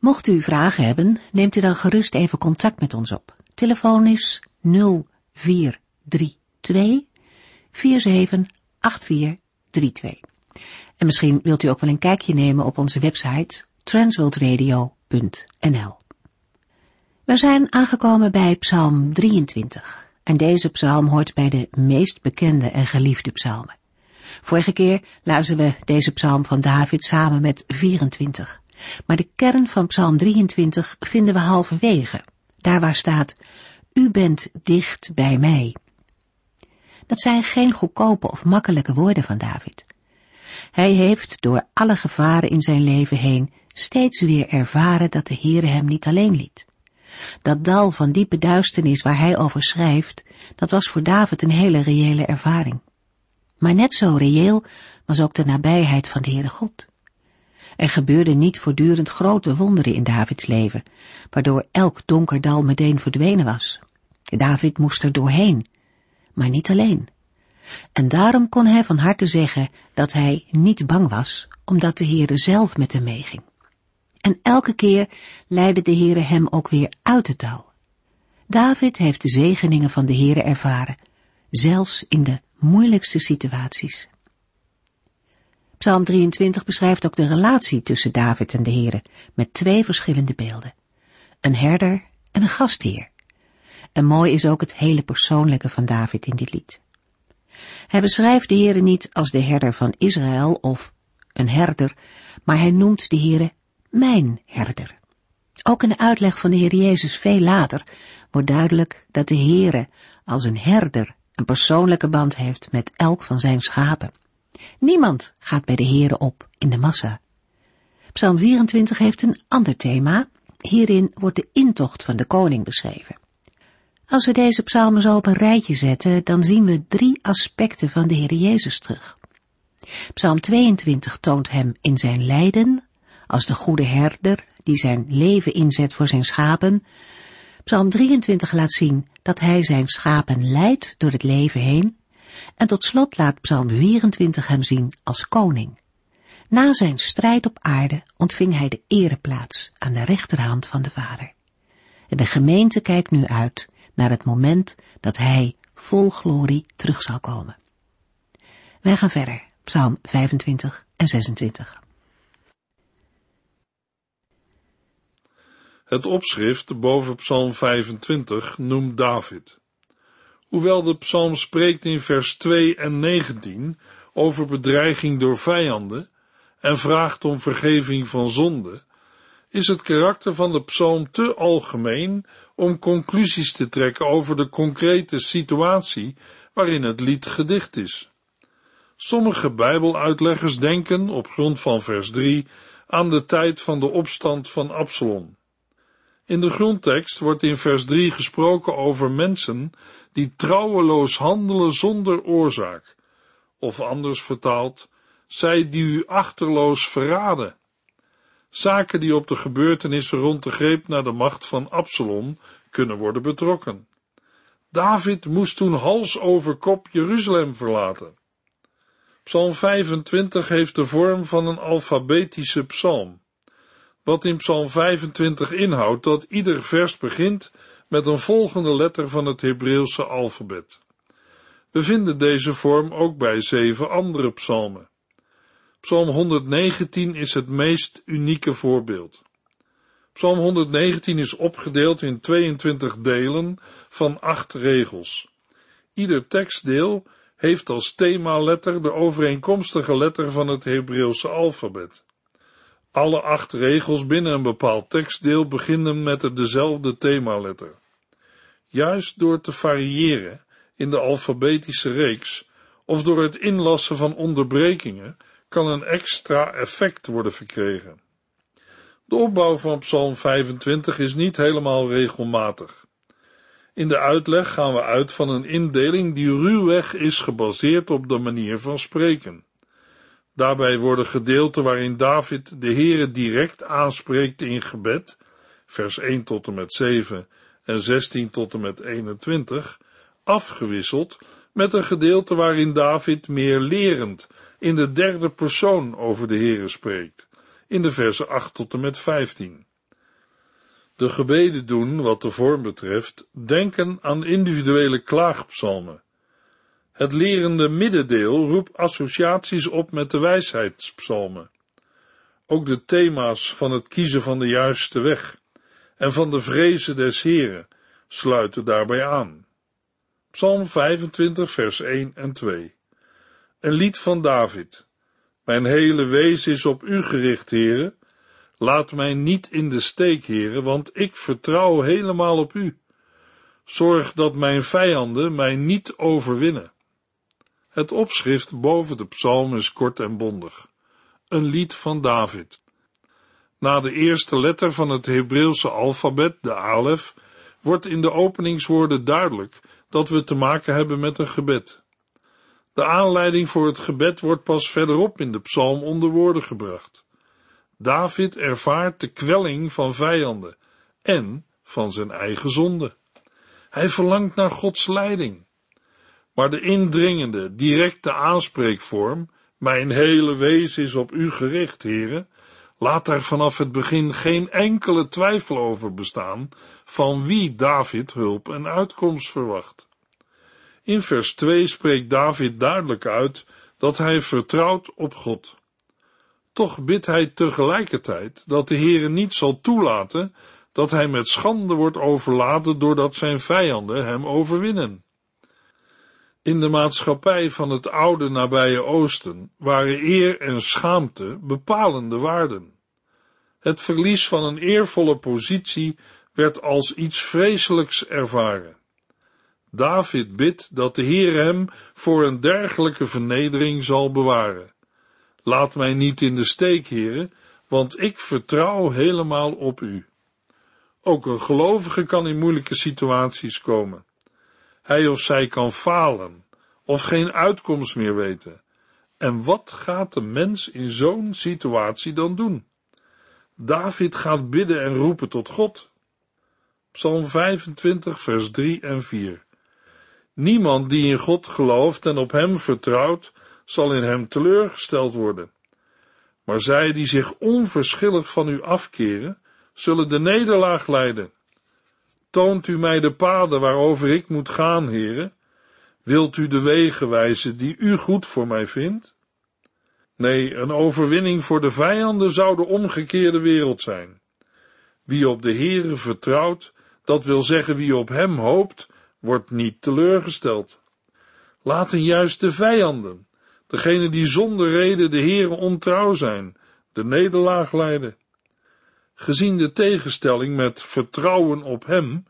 Mocht u vragen hebben, neemt u dan gerust even contact met ons op. Telefoon is 0432 478432. En misschien wilt u ook wel een kijkje nemen op onze website transworldradio.nl. We zijn aangekomen bij Psalm 23. En deze psalm hoort bij de meest bekende en geliefde psalmen. Vorige keer luisterden we deze psalm van David samen met 24. Maar de kern van Psalm 23 vinden we halverwege, daar waar staat, U bent dicht bij mij. Dat zijn geen goedkope of makkelijke woorden van David. Hij heeft door alle gevaren in zijn leven heen steeds weer ervaren dat de Heere hem niet alleen liet. Dat dal van diepe duisternis waar hij over schrijft, dat was voor David een hele reële ervaring. Maar net zo reëel was ook de nabijheid van de Heere God. Er gebeurden niet voortdurend grote wonderen in Davids leven, waardoor elk donker dal meteen verdwenen was. David moest er doorheen, maar niet alleen. En daarom kon hij van harte zeggen dat hij niet bang was, omdat de Heere zelf met hem meeging. En elke keer leidde de Heere hem ook weer uit het dal. David heeft de zegeningen van de Heere ervaren, zelfs in de moeilijkste situaties. Psalm 23 beschrijft ook de relatie tussen David en de Heere, met twee verschillende beelden. Een herder en een gastheer. En mooi is ook het hele persoonlijke van David in dit lied. Hij beschrijft de Heere niet als de herder van Israël of een herder, maar hij noemt de Heere mijn herder. Ook in de uitleg van de Heer Jezus veel later wordt duidelijk dat de Heere als een herder een persoonlijke band heeft met elk van zijn schapen. Niemand gaat bij de Heere op in de massa. Psalm 24 heeft een ander thema. Hierin wordt de intocht van de koning beschreven. Als we deze psalmen zo op een rijtje zetten, dan zien we drie aspecten van de Heer Jezus terug. Psalm 22 toont hem in zijn lijden, als de goede herder die zijn leven inzet voor zijn schapen. Psalm 23 laat zien dat hij zijn schapen leidt door het leven heen. En tot slot laat Psalm 24 hem zien als koning. Na zijn strijd op aarde ontving hij de ereplaats aan de rechterhand van de Vader. En de gemeente kijkt nu uit naar het moment dat hij vol glorie terug zal komen. Wij gaan verder, Psalm 25 en 26. Het opschrift boven Psalm 25 noemt David. Hoewel de psalm spreekt in vers 2 en 19 over bedreiging door vijanden en vraagt om vergeving van zonde, is het karakter van de psalm te algemeen om conclusies te trekken over de concrete situatie waarin het lied gedicht is. Sommige Bijbeluitleggers denken, op grond van vers 3, aan de tijd van de opstand van Absalom. In de grondtekst wordt in vers 3 gesproken over mensen die trouweloos handelen zonder oorzaak, of anders vertaald, zij die u achterloos verraden. Zaken die op de gebeurtenissen rond de greep naar de macht van Absalom kunnen worden betrokken. David moest toen hals over kop Jeruzalem verlaten. Psalm 25 heeft de vorm van een alfabetische psalm. Wat in Psalm 25 inhoudt dat ieder vers begint met een volgende letter van het Hebreeuwse alfabet. We vinden deze vorm ook bij zeven andere psalmen. Psalm 119 is het meest unieke voorbeeld. Psalm 119 is opgedeeld in 22 delen van acht regels. Ieder tekstdeel heeft als themaletter de overeenkomstige letter van het Hebreeuwse alfabet. Alle acht regels binnen een bepaald tekstdeel beginnen met dezelfde themaletter. Juist door te variëren in de alfabetische reeks of door het inlassen van onderbrekingen kan een extra effect worden verkregen. De opbouw van Psalm 25 is niet helemaal regelmatig. In de uitleg gaan we uit van een indeling die ruwweg is gebaseerd op de manier van spreken. Daarbij worden gedeelten waarin David de Heere direct aanspreekt in gebed, vers 1 tot en met 7 en 16 tot en met 21, afgewisseld met een gedeelte waarin David meer lerend in de derde persoon over de Heere spreekt, in de versen 8 tot en met 15. De gebeden doen, wat de vorm betreft, denken aan individuele klaagpsalmen. Het lerende middendeel roept associaties op met de wijsheidspsalmen. Ook de thema's van het kiezen van de juiste weg en van de vrezen des Heren sluiten daarbij aan. Psalm 25, vers 1 en 2. Een lied van David. Mijn hele wezen is op u gericht, heren. Laat mij niet in de steek, heren, want ik vertrouw helemaal op u. Zorg dat mijn vijanden mij niet overwinnen. Het opschrift boven de psalm is kort en bondig. Een lied van David. Na de eerste letter van het Hebreeuwse alfabet, de alef, wordt in de openingswoorden duidelijk dat we te maken hebben met een gebed. De aanleiding voor het gebed wordt pas verderop in de psalm onder woorden gebracht. David ervaart de kwelling van vijanden en van zijn eigen zonde. Hij verlangt naar Gods leiding. Maar de indringende, directe aanspreekvorm, mijn hele wezen is op u gericht, heren, laat daar vanaf het begin geen enkele twijfel over bestaan van wie David hulp en uitkomst verwacht. In vers 2 spreekt David duidelijk uit dat hij vertrouwt op God. Toch bidt hij tegelijkertijd dat de Heere niet zal toelaten dat hij met schande wordt overladen doordat zijn vijanden hem overwinnen. In de maatschappij van het oude nabije Oosten waren eer en schaamte bepalende waarden. Het verlies van een eervolle positie werd als iets vreselijks ervaren. David bidt dat de Heer hem voor een dergelijke vernedering zal bewaren. Laat mij niet in de steek, heren, want ik vertrouw helemaal op u. Ook een gelovige kan in moeilijke situaties komen. Hij of zij kan falen of geen uitkomst meer weten. En wat gaat de mens in zo'n situatie dan doen? David gaat bidden en roepen tot God. Psalm 25, vers 3 en 4. Niemand die in God gelooft en op hem vertrouwt, zal in hem teleurgesteld worden. Maar zij die zich onverschillig van u afkeren, zullen de nederlaag lijden. Toont u mij de paden waarover ik moet gaan, heren? Wilt u de wegen wijzen die u goed voor mij vindt? Nee, een overwinning voor de vijanden zou de omgekeerde wereld zijn. Wie op de Heere vertrouwt, dat wil zeggen wie op hem hoopt, wordt niet teleurgesteld. Laten juist de vijanden, degene die zonder reden de Heere ontrouw zijn, de nederlaag leiden. Gezien de tegenstelling met vertrouwen op hem,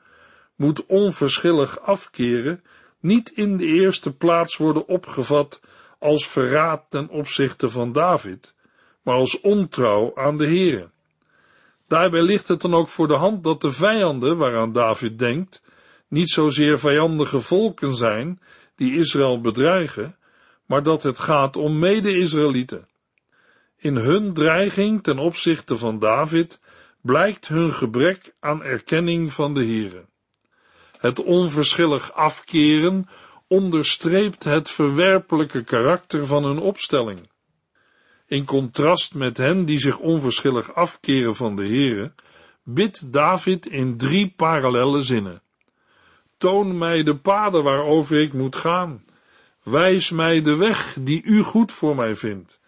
moet onverschillig afkeren niet in de eerste plaats worden opgevat als verraad ten opzichte van David, maar als ontrouw aan de Heere. Daarbij ligt het dan ook voor de hand dat de vijanden waaraan David denkt, niet zozeer vijandige volken zijn die Israël bedreigen, maar dat het gaat om mede-Israëlieten. In hun dreiging ten opzichte van David blijkt hun gebrek aan erkenning van de Heere. Het onverschillig afkeren onderstreept het verwerpelijke karakter van hun opstelling. In contrast met hen die zich onverschillig afkeren van de Heere, bidt David in drie parallelle zinnen. Toon mij de paden waarover ik moet gaan. Wijs mij de weg die u goed voor mij vindt.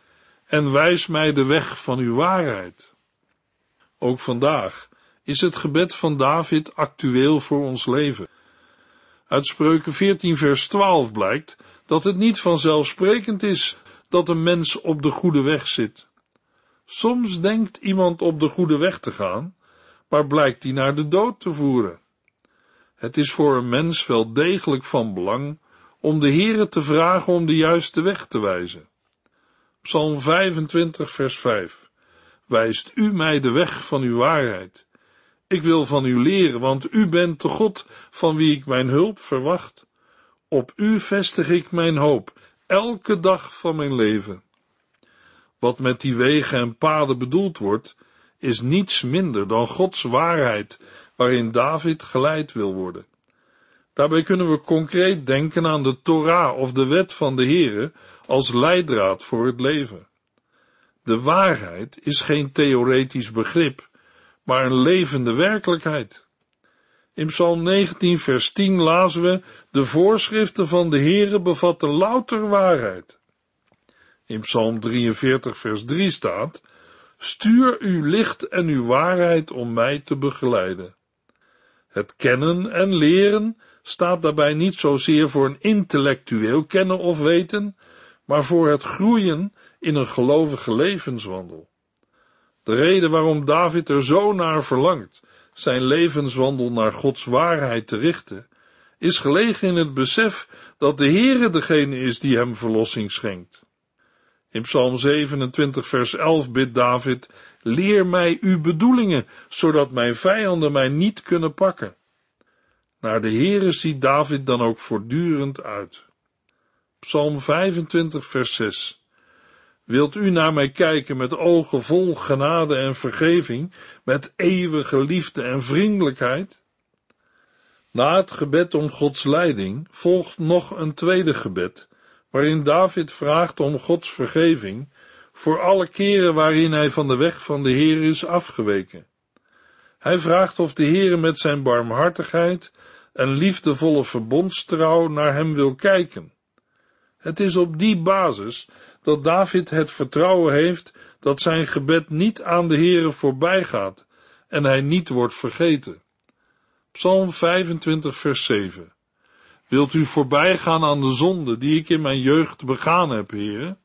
En wijs mij de weg van uw waarheid. Ook vandaag is het gebed van David actueel voor ons leven. Uit Spreuken 14 vers 12 blijkt dat het niet vanzelfsprekend is dat een mens op de goede weg zit. Soms denkt iemand op de goede weg te gaan, maar blijkt die naar de dood te voeren. Het is voor een mens wel degelijk van belang om de Heere te vragen om de juiste weg te wijzen. Psalm 25 vers 5 wijst u mij de weg van uw waarheid. Ik wil van u leren, want u bent de God van wie ik mijn hulp verwacht. Op u vestig ik mijn hoop, elke dag van mijn leven. Wat met die wegen en paden bedoeld wordt, is niets minder dan Gods waarheid, waarin David geleid wil worden. Daarbij kunnen we concreet denken aan de Torah of de wet van de Heere als leidraad voor het leven. De waarheid is geen theoretisch begrip, maar een levende werkelijkheid. In Psalm 19 vers 10 lazen we, de voorschriften van de Heere bevatten louter waarheid. In Psalm 43 vers 3 staat, stuur uw licht en uw waarheid om mij te begeleiden. Het kennen en leren staat daarbij niet zozeer voor een intellectueel kennen of weten, maar voor het groeien in een gelovige levenswandel. De reden waarom David er zo naar verlangt zijn levenswandel naar Gods waarheid te richten, is gelegen in het besef dat de Heere degene is die hem verlossing schenkt. In Psalm 27 vers 11 bidt David, leer mij uw bedoelingen, zodat mijn vijanden mij niet kunnen pakken. Naar de Heere ziet David dan ook voortdurend uit. Psalm 25 vers 6 Wilt u naar mij kijken met ogen vol genade en vergeving, met eeuwige liefde en vriendelijkheid? Na het gebed om Gods leiding volgt nog een tweede gebed, waarin David vraagt om Gods vergeving voor alle keren waarin hij van de weg van de Heer is afgeweken. Hij vraagt of de Heer met zijn barmhartigheid en liefdevolle verbondstrouw naar hem wil kijken. Het is op die basis dat David het vertrouwen heeft dat zijn gebed niet aan de Heere voorbij gaat en hij niet wordt vergeten. Psalm 25 vers 7 Wilt u voorbij gaan aan de zonde die ik in mijn jeugd begaan heb, Heere?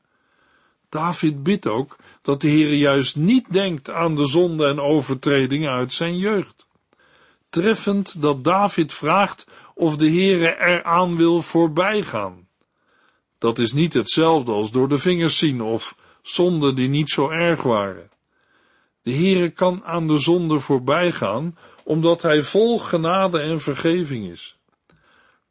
David bidt ook dat de Heere juist niet denkt aan de zonde en overtredingen uit zijn jeugd. Treffend dat David vraagt of de Heere eraan wil voorbijgaan. Dat is niet hetzelfde als door de vingers zien of zonden die niet zo erg waren. De Heere kan aan de zonde voorbij gaan, omdat hij vol genade en vergeving is.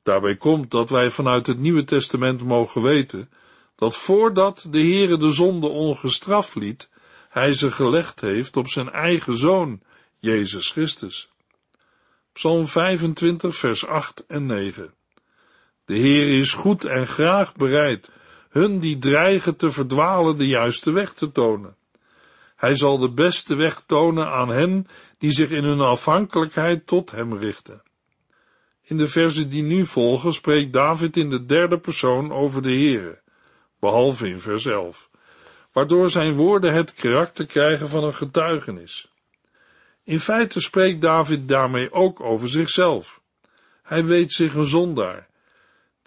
Daarbij komt dat wij vanuit het Nieuwe Testament mogen weten dat voordat de Heere de zonde ongestraft liet, hij ze gelegd heeft op zijn eigen zoon, Jezus Christus. Psalm 25, vers 8 en 9. De Heer is goed en graag bereid hun die dreigen te verdwalen de juiste weg te tonen. Hij zal de beste weg tonen aan hen die zich in hun afhankelijkheid tot hem richten. In de versen die nu volgen spreekt David in de derde persoon over de Heere, behalve in vers 11, waardoor zijn woorden het karakter krijgen van een getuigenis. In feite spreekt David daarmee ook over zichzelf. Hij weet zich een zondaar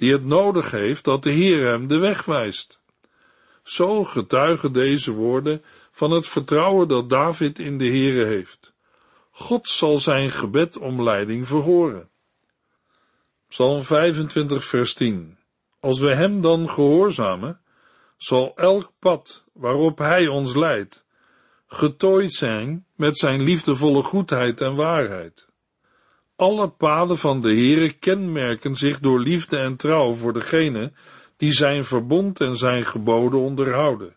die het nodig heeft dat de Heer hem de weg wijst. Zo getuigen deze woorden van het vertrouwen dat David in de Heere heeft. God zal zijn gebed om leiding verhoren. Psalm 25 vers 10 Als we hem dan gehoorzamen, zal elk pad waarop hij ons leidt, getooid zijn met zijn liefdevolle goedheid en waarheid. Alle paden van de Heere kenmerken zich door liefde en trouw voor degene die zijn verbond en zijn geboden onderhouden.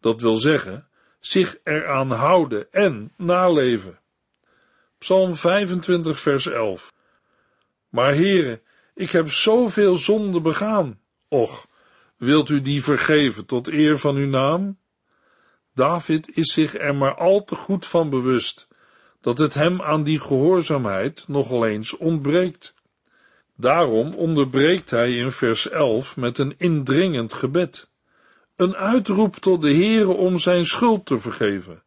Dat wil zeggen, zich eraan houden en naleven. Psalm 25 vers 11 Maar Heere, ik heb zoveel zonde begaan. Och, wilt u die vergeven tot eer van uw naam? David is zich er maar al te goed van bewust dat het hem aan die gehoorzaamheid nogal eens ontbreekt. Daarom onderbreekt hij in vers 11 met een indringend gebed. Een uitroep tot de Heere om zijn schuld te vergeven.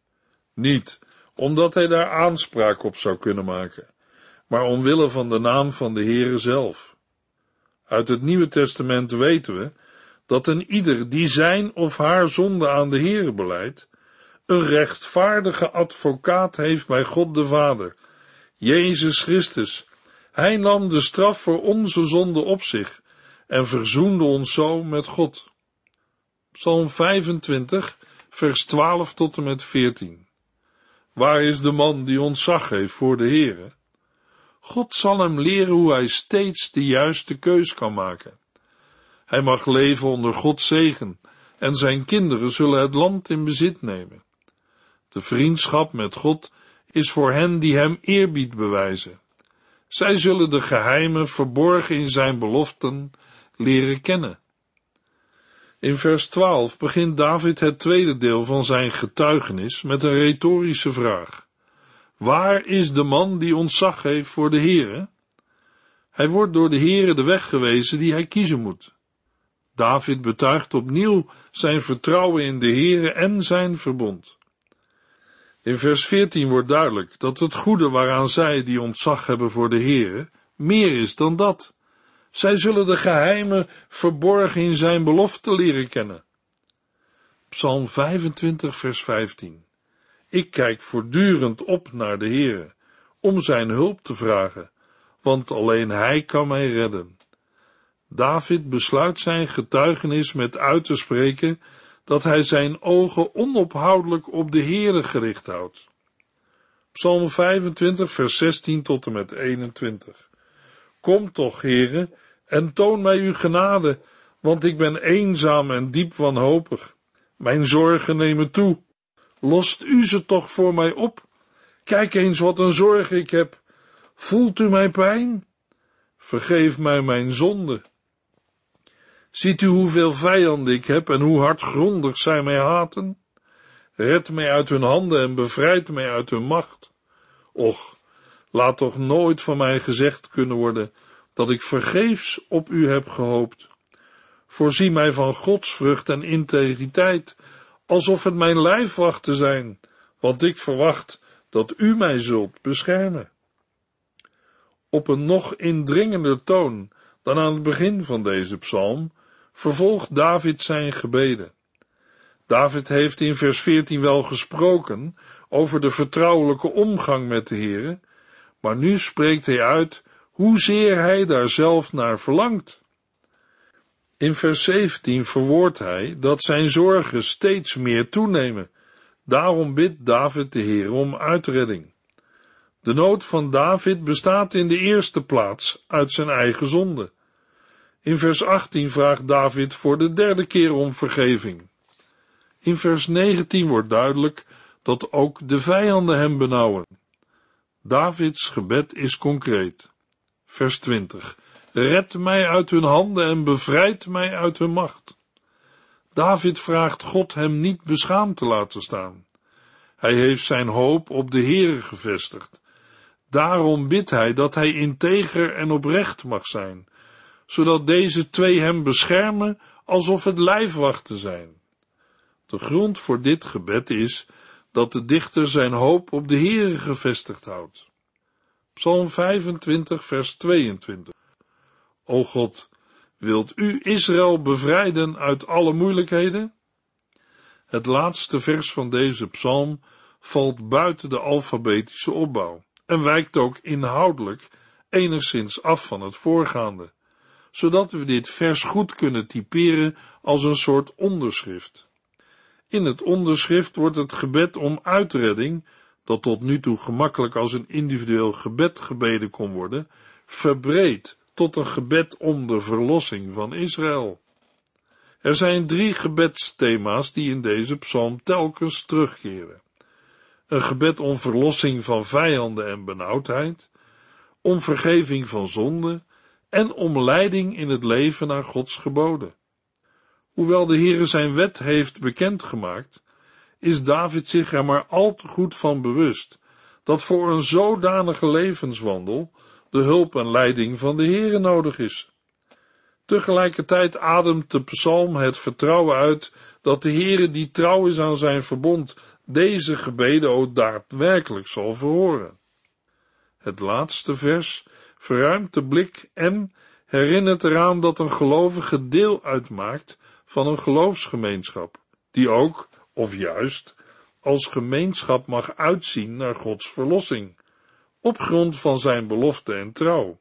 Niet omdat hij daar aanspraak op zou kunnen maken, maar omwille van de naam van de Heere zelf. Uit het Nieuwe Testament weten we dat een ieder die zijn of haar zonde aan de Heere beleidt, een rechtvaardige advocaat heeft bij God de Vader, Jezus Christus. Hij nam de straf voor onze zonde op zich en verzoende ons zo met God. Psalm 25, vers 12 tot en met 14. Waar is de man die ontzag heeft voor de Heere? God zal hem leren hoe hij steeds de juiste keus kan maken. Hij mag leven onder Gods zegen en zijn kinderen zullen het land in bezit nemen. De vriendschap met God is voor hen die hem eerbied bewijzen. Zij zullen de geheimen verborgen in zijn beloften leren kennen. In vers 12 begint David het tweede deel van zijn getuigenis met een retorische vraag. Waar is de man die ontzag heeft voor de Heere? Hij wordt door de Heere de weg gewezen die hij kiezen moet. David betuigt opnieuw zijn vertrouwen in de Heere en zijn verbond. In vers 14 wordt duidelijk dat het goede waaraan zij die ontzag hebben voor de Heere meer is dan dat. Zij zullen de geheimen verborgen in zijn belofte leren kennen. Psalm 25 vers 15 Ik kijk voortdurend op naar de Heere, om zijn hulp te vragen, want alleen hij kan mij redden. David besluit zijn getuigenis met uit te spreken dat hij zijn ogen onophoudelijk op de Heere gericht houdt. Psalm 25, vers 16 tot en met 21. Kom toch, Heere, en toon mij uw genade, want ik ben eenzaam en diep wanhopig. Mijn zorgen nemen toe. Lost u ze toch voor mij op? Kijk eens wat een zorg ik heb. Voelt u mijn pijn? Vergeef mij mijn zonde Ziet u hoeveel vijanden ik heb en hoe hardgrondig zij mij haten? Red mij uit hun handen en bevrijd mij uit hun macht. Och, laat toch nooit van mij gezegd kunnen worden dat ik vergeefs op u heb gehoopt. Voorzie mij van godsvrucht en integriteit, alsof het mijn lijfwachten zijn, want ik verwacht dat u mij zult beschermen. Op een nog indringender toon dan aan het begin van deze psalm vervolgt David zijn gebeden. David heeft in vers 14 wel gesproken over de vertrouwelijke omgang met de Heere, maar nu spreekt hij uit hoezeer hij daar zelf naar verlangt. In vers 17 verwoordt hij dat zijn zorgen steeds meer toenemen. Daarom bidt David de Heer om uitredding. De nood van David bestaat in de eerste plaats uit zijn eigen zonde. In vers 18 vraagt David voor de derde keer om vergeving. In vers 19 wordt duidelijk dat ook de vijanden hem benauwen. Davids gebed is concreet. Vers 20. Red mij uit hun handen en bevrijd mij uit hun macht. David vraagt God hem niet beschaamd te laten staan. Hij heeft zijn hoop op de Heere gevestigd. Daarom bidt hij dat hij integer en oprecht mag zijn, zodat deze twee hem beschermen alsof het lijfwachten zijn. De grond voor dit gebed is dat de dichter zijn hoop op de Heere gevestigd houdt. Psalm 25, vers 22. O God, wilt u Israël bevrijden uit alle moeilijkheden? Het laatste vers van deze psalm valt buiten de alfabetische opbouw en wijkt ook inhoudelijk enigszins af van het voorgaande zodat we dit vers goed kunnen typeren als een soort onderschrift. In het onderschrift wordt het gebed om uitredding, dat tot nu toe gemakkelijk als een individueel gebed gebeden kon worden, verbreed tot een gebed om de verlossing van Israël. Er zijn drie gebedsthema's die in deze psalm telkens terugkeren. Een gebed om verlossing van vijanden en benauwdheid, om vergeving van zonde en om leiding in het leven naar Gods geboden. Hoewel de Heere zijn wet heeft bekendgemaakt, is David zich er maar al te goed van bewust dat voor een zodanige levenswandel de hulp en leiding van de Heere nodig is. Tegelijkertijd ademt de psalm het vertrouwen uit dat de Heere die trouw is aan zijn verbond deze gebeden ook daadwerkelijk zal verhoren. Het laatste vers verruimt de blik en herinnert eraan dat een gelovige deel uitmaakt van een geloofsgemeenschap, die ook, of juist, als gemeenschap mag uitzien naar Gods verlossing, op grond van zijn belofte en trouw.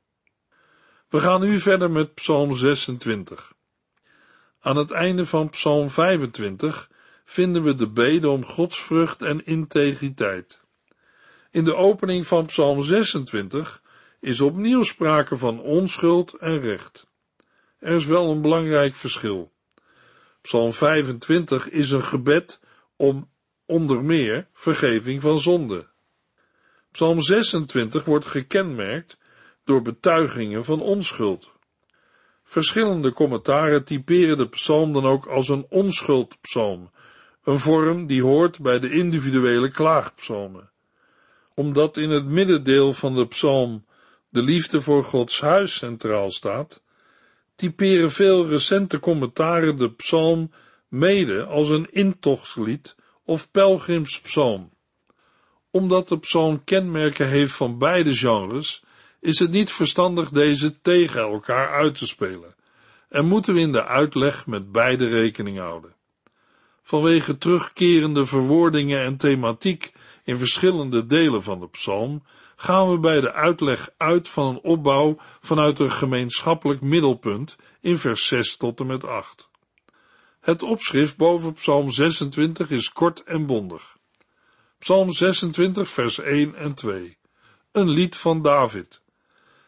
We gaan nu verder met Psalm 26. Aan het einde van Psalm 25 vinden we de bede om godsvrucht en integriteit. In de opening van Psalm 26 is opnieuw sprake van onschuld en recht. Er is wel een belangrijk verschil. Psalm 25 is een gebed om onder meer vergeving van zonde. Psalm 26 wordt gekenmerkt door betuigingen van onschuld. Verschillende commentaren typeren de psalm dan ook als een onschuldpsalm, een vorm die hoort bij de individuele klaagpsalmen. Omdat in het middendeel van de psalm de liefde voor Gods huis centraal staat, typeren veel recente commentaren de psalm mede als een intochtslied of pelgrimspsalm. Omdat de psalm kenmerken heeft van beide genres, is het niet verstandig deze tegen elkaar uit te spelen en moeten we in de uitleg met beide rekening houden. Vanwege terugkerende verwoordingen en thematiek in verschillende delen van de psalm gaan we bij de uitleg uit van een opbouw vanuit een gemeenschappelijk middelpunt in vers 6 tot en met 8. Het opschrift boven Psalm 26 is kort en bondig. Psalm 26, vers 1 en 2. Een lied van David.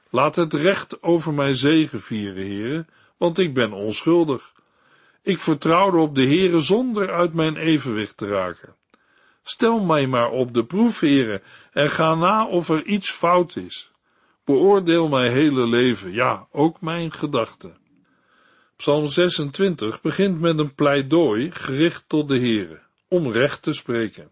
Laat het recht over mij zegen vieren, heren, want ik ben onschuldig. Ik vertrouwde op de Heere zonder uit mijn evenwicht te raken. Stel mij maar op de proef, heren, en ga na of er iets fout is. Beoordeel mijn hele leven, ja, ook mijn gedachten. Psalm 26 begint met een pleidooi gericht tot de Heere, om recht te spreken.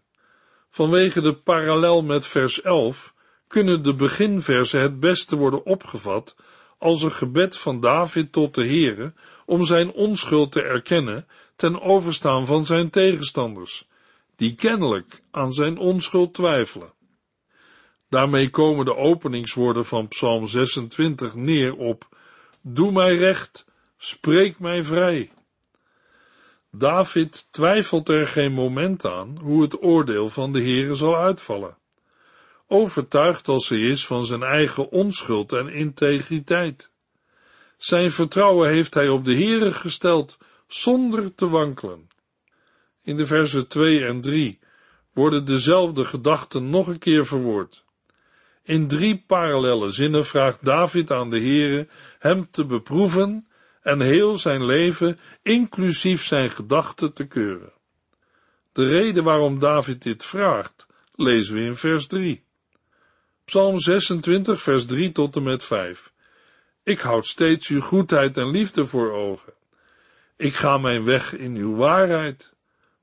Vanwege de parallel met vers 11 kunnen de beginversen het beste worden opgevat als een gebed van David tot de Heere om zijn onschuld te erkennen ten overstaan van zijn tegenstanders, die kennelijk aan zijn onschuld twijfelen. Daarmee komen de openingswoorden van Psalm 26 neer op: Doe mij recht, spreek mij vrij. David twijfelt er geen moment aan hoe het oordeel van de Heere zal uitvallen. Overtuigd als hij is van zijn eigen onschuld en integriteit. Zijn vertrouwen heeft hij op de Heere gesteld, zonder te wankelen. In de versen 2 en 3 worden dezelfde gedachten nog een keer verwoord. In drie parallelle zinnen vraagt David aan de Heere hem te beproeven en heel zijn leven, inclusief zijn gedachten, te keuren. De reden waarom David dit vraagt, lezen we in vers 3. Psalm 26, vers 3 tot en met 5. Ik houd steeds uw goedheid en liefde voor ogen. Ik ga mijn weg in uw waarheid.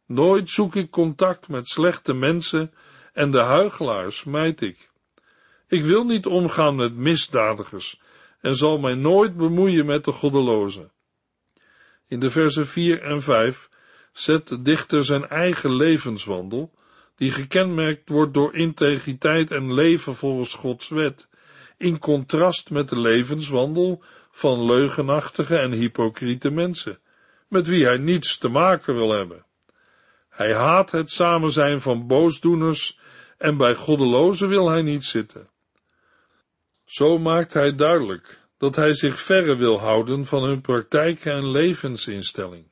Nooit zoek ik contact met slechte mensen en de huigelaars mijt ik. Ik wil niet omgaan met misdadigers en zal mij nooit bemoeien met de goddelozen. In de versen 4 en 5 zet de dichter zijn eigen levenswandel, die gekenmerkt wordt door integriteit en leven volgens Gods wet, in contrast met de levenswandel van leugenachtige en hypocriete mensen, met wie hij niets te maken wil hebben. Hij haat het samen zijn van boosdoeners en bij goddelozen wil hij niet zitten. Zo maakt hij duidelijk dat hij zich verre wil houden van hun praktijken en levensinstelling.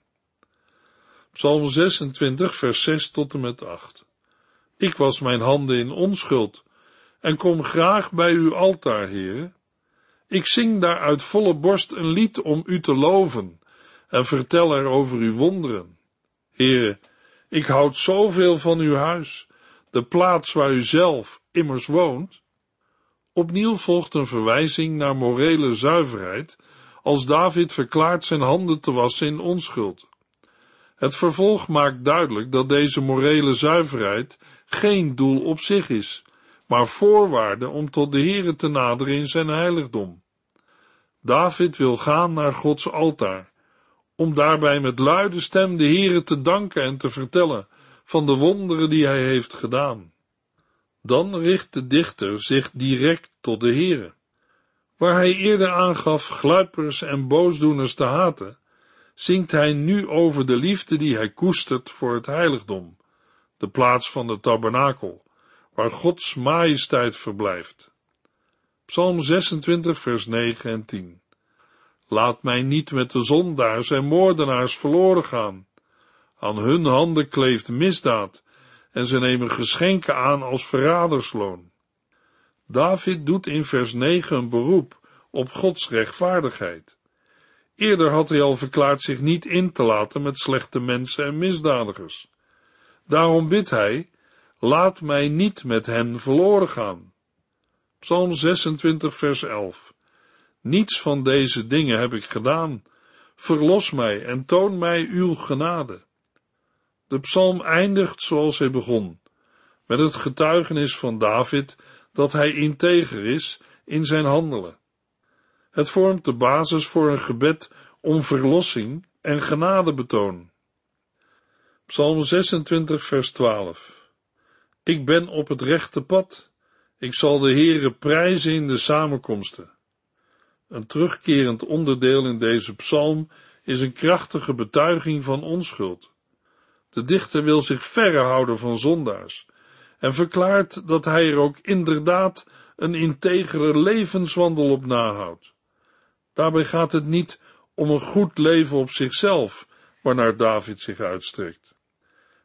Psalm 26, vers 6 tot en met 8. Ik was mijn handen in onschuld en kom graag bij uw altaar, heren. Ik zing daar uit volle borst een lied om u te loven en vertel er over uw wonderen. Heren, ik houd zoveel van uw huis, de plaats waar u zelf immers woont. Opnieuw volgt een verwijzing naar morele zuiverheid, als David verklaart zijn handen te wassen in onschuld. Het vervolg maakt duidelijk dat deze morele zuiverheid geen doel op zich is, maar voorwaarde om tot de Heere te naderen in zijn heiligdom. David wil gaan naar Gods altaar, om daarbij met luide stem de Heere te danken en te vertellen van de wonderen die hij heeft gedaan. Dan richt de dichter zich direct tot de Heere. Waar hij eerder aangaf gluipers en boosdoeners te haten, zingt hij nu over de liefde die hij koestert voor het heiligdom, de plaats van de tabernakel, waar Gods majesteit verblijft. Psalm 26, vers 9 en 10. Laat mij niet met de zondaars en moordenaars verloren gaan. Aan hun handen kleeft misdaad en ze nemen geschenken aan als verradersloon. David doet in vers 9 een beroep op Gods rechtvaardigheid. Eerder had hij al verklaard zich niet in te laten met slechte mensen en misdadigers. Daarom bidt hij, laat mij niet met hen verloren gaan. Psalm 26 vers 11 Niets van deze dingen heb ik gedaan. Verlos mij en toon mij uw genade. De psalm eindigt zoals hij begon, met het getuigenis van David dat hij integer is in zijn handelen. Het vormt de basis voor een gebed om verlossing en genadebetoon. Psalm 26 vers 12 Ik ben op het rechte pad. Ik zal de Heere prijzen in de samenkomsten. Een terugkerend onderdeel in deze psalm is een krachtige betuiging van onschuld. De dichter wil zich verre houden van zondaars en verklaart dat hij er ook inderdaad een integere levenswandel op nahoudt. Daarbij gaat het niet om een goed leven op zichzelf, waarnaar David zich uitstrekt.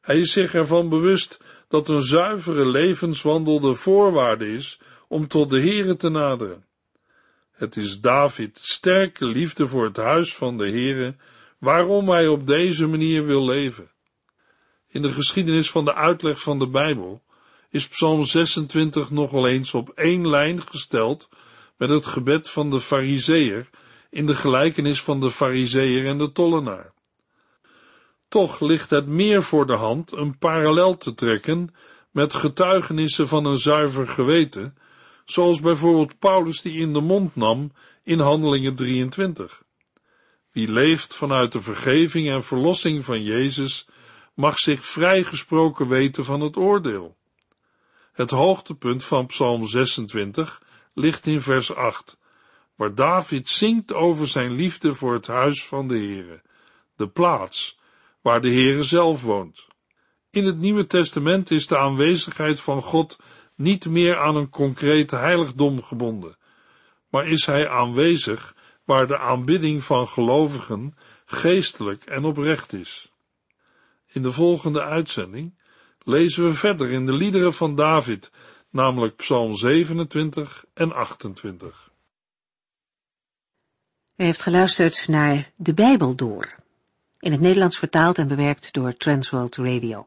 Hij is zich ervan bewust dat een zuivere levenswandel de voorwaarde is om tot de Here te naderen. Het is David sterke liefde voor het huis van de Here, waarom hij op deze manier wil leven. In de geschiedenis van de uitleg van de Bijbel is Psalm 26 nogal eens op één lijn gesteld met het gebed van de Fariseer in de gelijkenis van de Fariseer en de tollenaar. Toch ligt het meer voor de hand een parallel te trekken met getuigenissen van een zuiver geweten, zoals bijvoorbeeld Paulus die in de mond nam in Handelingen 23. Wie leeft vanuit de vergeving en verlossing van Jezus, mag zich vrijgesproken weten van het oordeel. Het hoogtepunt van Psalm 26 ligt in vers 8, waar David zingt over zijn liefde voor het huis van de Heere, de plaats waar de Heere zelf woont. In het Nieuwe Testament is de aanwezigheid van God niet meer aan een concreet heiligdom gebonden, maar is hij aanwezig waar de aanbidding van gelovigen geestelijk en oprecht is. In de volgende uitzending lezen we verder in de liederen van David, namelijk Psalm 27 en 28. U heeft geluisterd naar De Bijbel Door, in het Nederlands vertaald en bewerkt door Transworld Radio.